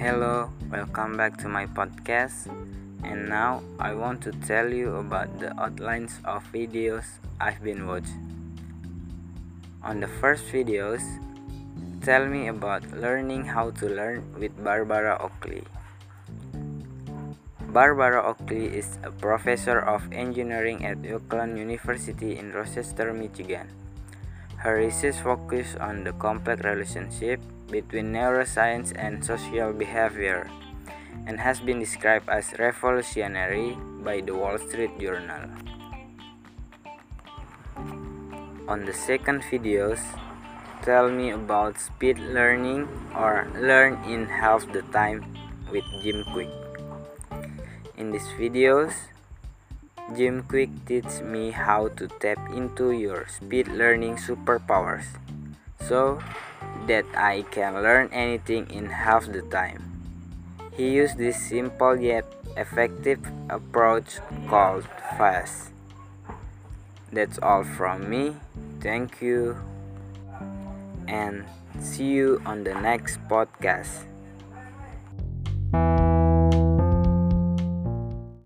Hello, welcome back to my podcast. And now I want to tell you about the outlines of videos I've been watching. On the first videos, tell me about learning how to learn with Barbara Oakley. Barbara Oakley is a professor of engineering at Oakland University in Rochester, Michigan. Her research focuses on the complex relationship between neuroscience and social behavior and has been described as revolutionary by the Wall Street Journal. On the second videos, tell me about speed learning or learn in half the time with Jim Kwik. In these videos, Jim Kwik teaches me how to tap into your speed learning superpowers so that I can learn anything in half the time. He used this simple yet effective approach called FAST. That's all from me. Thank you and see you on the next podcast.